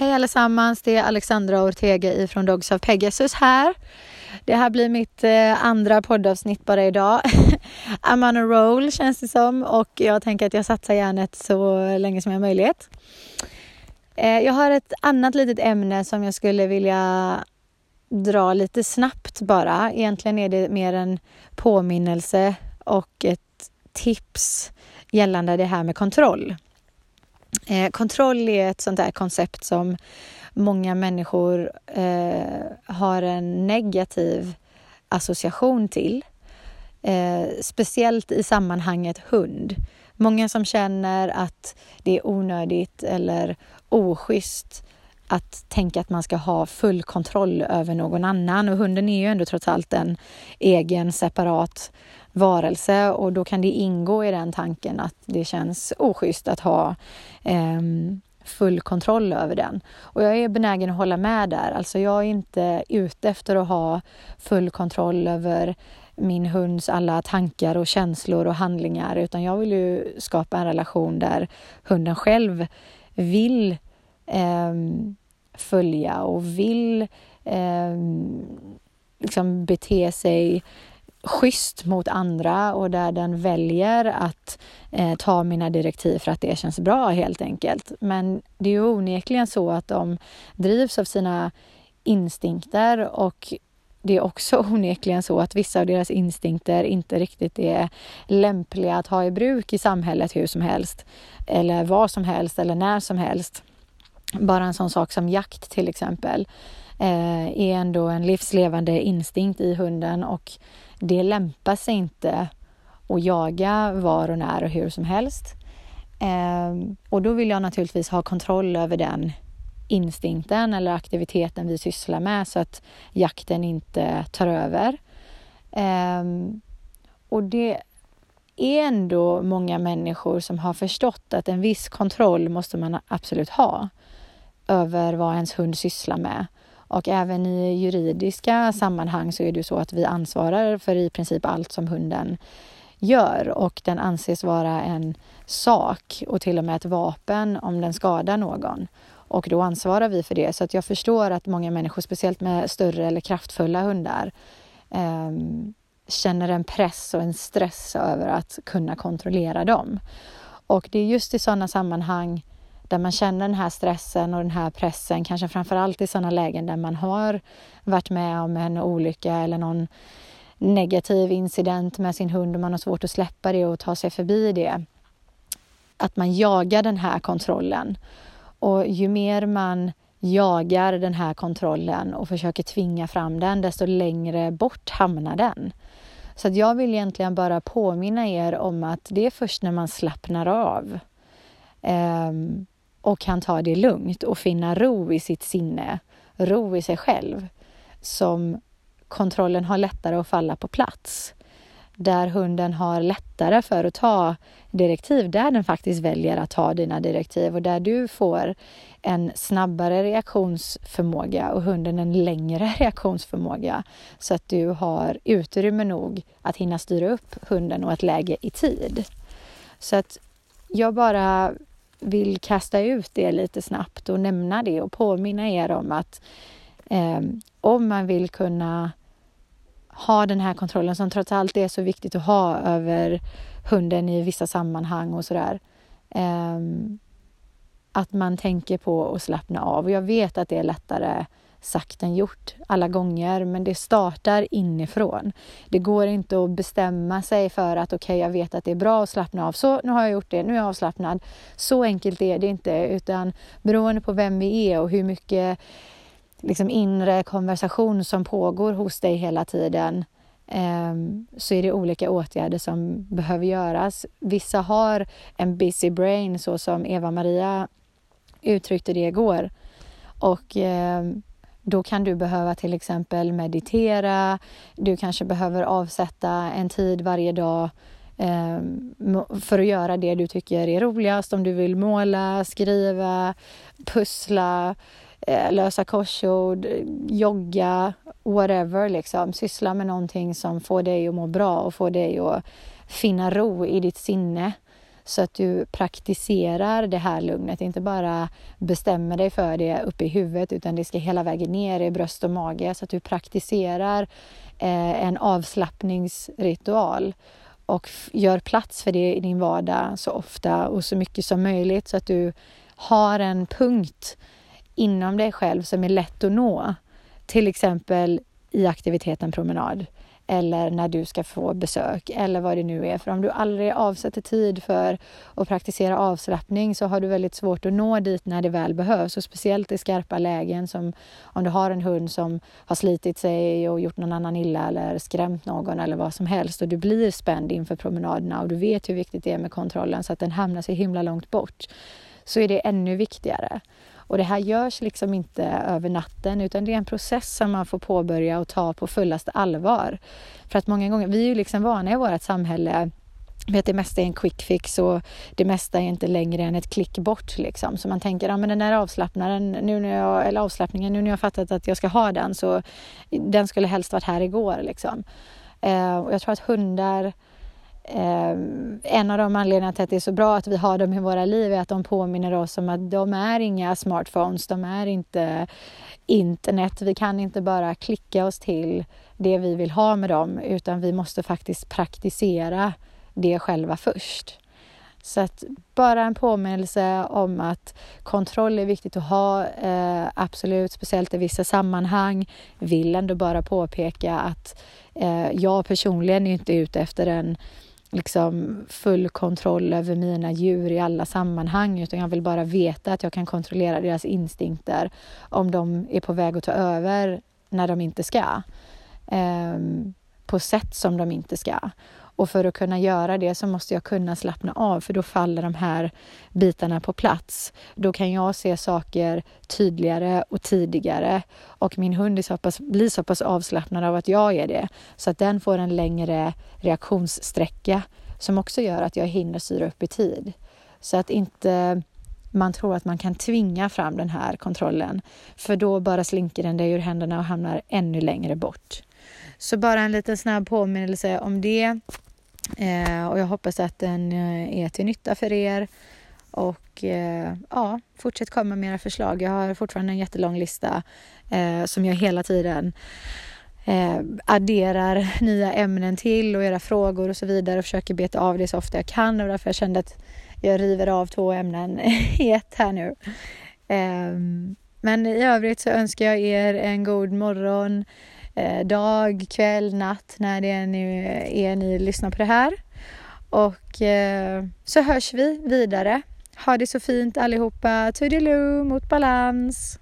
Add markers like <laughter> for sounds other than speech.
Hej allesammans, det är Alexandra Ortega ifrån Dogs of Pegasus här. Det här blir mitt eh, andra poddavsnitt bara idag. <laughs> I'm on a roll känns det som och jag tänker att jag satsar järnet så länge som jag har möjlighet. Eh, jag har ett annat litet ämne som jag skulle vilja dra lite snabbt bara. Egentligen är det mer en påminnelse och ett tips gällande det här med kontroll. Eh, kontroll är ett sånt där koncept som många människor eh, har en negativ association till. Eh, speciellt i sammanhanget hund. Många som känner att det är onödigt eller oschysst att tänka att man ska ha full kontroll över någon annan och hunden är ju ändå trots allt en egen separat varelse och då kan det ingå i den tanken att det känns oschysst att ha eh, full kontroll över den. Och jag är benägen att hålla med där. Alltså jag är inte ute efter att ha full kontroll över min hunds alla tankar och känslor och handlingar utan jag vill ju skapa en relation där hunden själv vill eh, följa och vill eh, liksom bete sig schysst mot andra och där den väljer att eh, ta mina direktiv för att det känns bra helt enkelt. Men det är ju onekligen så att de drivs av sina instinkter och det är också <laughs> onekligen så att vissa av deras instinkter inte riktigt är lämpliga att ha i bruk i samhället hur som helst eller vad som helst eller när som helst. Bara en sån sak som jakt till exempel eh, är ändå en livslevande instinkt i hunden och det lämpar sig inte att jaga var och när och hur som helst. Eh, och då vill jag naturligtvis ha kontroll över den instinkten eller aktiviteten vi sysslar med så att jakten inte tar över. Eh, och det är ändå många människor som har förstått att en viss kontroll måste man absolut ha över vad ens hund sysslar med. Och även i juridiska sammanhang så är det så att vi ansvarar för i princip allt som hunden gör och den anses vara en sak och till och med ett vapen om den skadar någon. Och då ansvarar vi för det. Så att jag förstår att många människor, speciellt med större eller kraftfulla hundar, eh, känner en press och en stress över att kunna kontrollera dem. Och det är just i sådana sammanhang där man känner den här stressen och den här pressen, kanske framför allt i sådana lägen där man har varit med om en olycka eller någon negativ incident med sin hund och man har svårt att släppa det och ta sig förbi det. Att man jagar den här kontrollen. Och ju mer man jagar den här kontrollen och försöker tvinga fram den, desto längre bort hamnar den. Så att jag vill egentligen bara påminna er om att det är först när man slappnar av um, och kan ta det lugnt och finna ro i sitt sinne, ro i sig själv, som kontrollen har lättare att falla på plats. Där hunden har lättare för att ta direktiv, där den faktiskt väljer att ta dina direktiv och där du får en snabbare reaktionsförmåga och hunden en längre <laughs> reaktionsförmåga så att du har utrymme nog att hinna styra upp hunden och ett läge i tid. Så att jag bara vill kasta ut det lite snabbt och nämna det och påminna er om att eh, om man vill kunna ha den här kontrollen som trots allt är så viktigt att ha över hunden i vissa sammanhang och sådär. Eh, att man tänker på att slappna av. Och jag vet att det är lättare sagt än gjort alla gånger, men det startar inifrån. Det går inte att bestämma sig för att okej, okay, jag vet att det är bra att slappna av, så nu har jag gjort det, nu är jag avslappnad. Så enkelt är det inte, utan beroende på vem vi är och hur mycket liksom, inre konversation som pågår hos dig hela tiden ehm, så är det olika åtgärder som behöver göras. Vissa har en busy brain så som Eva-Maria uttryckte det igår. Och ehm, då kan du behöva till exempel meditera, du kanske behöver avsätta en tid varje dag eh, för att göra det du tycker är roligast. Om du vill måla, skriva, pussla, eh, lösa korsord, jogga, whatever liksom. Syssla med någonting som får dig att må bra och får dig att finna ro i ditt sinne så att du praktiserar det här lugnet, inte bara bestämmer dig för det uppe i huvudet utan det ska hela vägen ner i bröst och mage så att du praktiserar eh, en avslappningsritual och gör plats för det i din vardag så ofta och så mycket som möjligt så att du har en punkt inom dig själv som är lätt att nå. Till exempel i aktiviteten promenad eller när du ska få besök eller vad det nu är. För om du aldrig avsätter tid för att praktisera avslappning så har du väldigt svårt att nå dit när det väl behövs och speciellt i skarpa lägen som om du har en hund som har slitit sig och gjort någon annan illa eller skrämt någon eller vad som helst och du blir spänd inför promenaderna och du vet hur viktigt det är med kontrollen så att den hamnar så himla långt bort så är det ännu viktigare. Och det här görs liksom inte över natten utan det är en process som man får påbörja och ta på fullaste allvar. För att många gånger, vi är ju liksom vana i vårt samhälle att det mesta är en quick fix och det mesta är inte längre än ett klick bort. Liksom. Så man tänker, ja men den här avslappnaren, nu när jag, eller avslappningen, nu när jag fattat att jag ska ha den så den skulle helst varit här igår. Liksom. Eh, och jag tror att hundar Eh, Ehm, en av de anledningarna till att det är så bra att vi har dem i våra liv är att de påminner oss om att de är inga smartphones, de är inte internet. Vi kan inte bara klicka oss till det vi vill ha med dem utan vi måste faktiskt praktisera det själva först. Så att bara en påminnelse om att kontroll är viktigt att ha, eh, absolut, speciellt i vissa sammanhang. Vill ändå bara påpeka att eh, jag personligen är inte ute efter en liksom full kontroll över mina djur i alla sammanhang utan jag vill bara veta att jag kan kontrollera deras instinkter om de är på väg att ta över när de inte ska. Um, på sätt som de inte ska. Och för att kunna göra det så måste jag kunna slappna av för då faller de här bitarna på plats. Då kan jag se saker tydligare och tidigare och min hund så pass, blir så pass avslappnad av att jag är det så att den får en längre reaktionssträcka som också gör att jag hinner styra upp i tid. Så att inte man tror att man kan tvinga fram den här kontrollen för då bara slinker den dig ur händerna och hamnar ännu längre bort. Så bara en liten snabb påminnelse om det. Eh, och jag hoppas att den eh, är till nytta för er. Och eh, ja, fortsätt komma med era förslag. Jag har fortfarande en jättelång lista eh, som jag hela tiden eh, adderar nya ämnen till och era frågor och så vidare och försöker beta av det så ofta jag kan och därför jag kände att jag river av två ämnen <laughs> i ett här nu. Eh, men i övrigt så önskar jag er en god morgon, Eh, dag, kväll, natt när det nu är ni lyssnar på det här. Och eh, så hörs vi vidare. Ha det så fint allihopa. Toodiloo mot balans!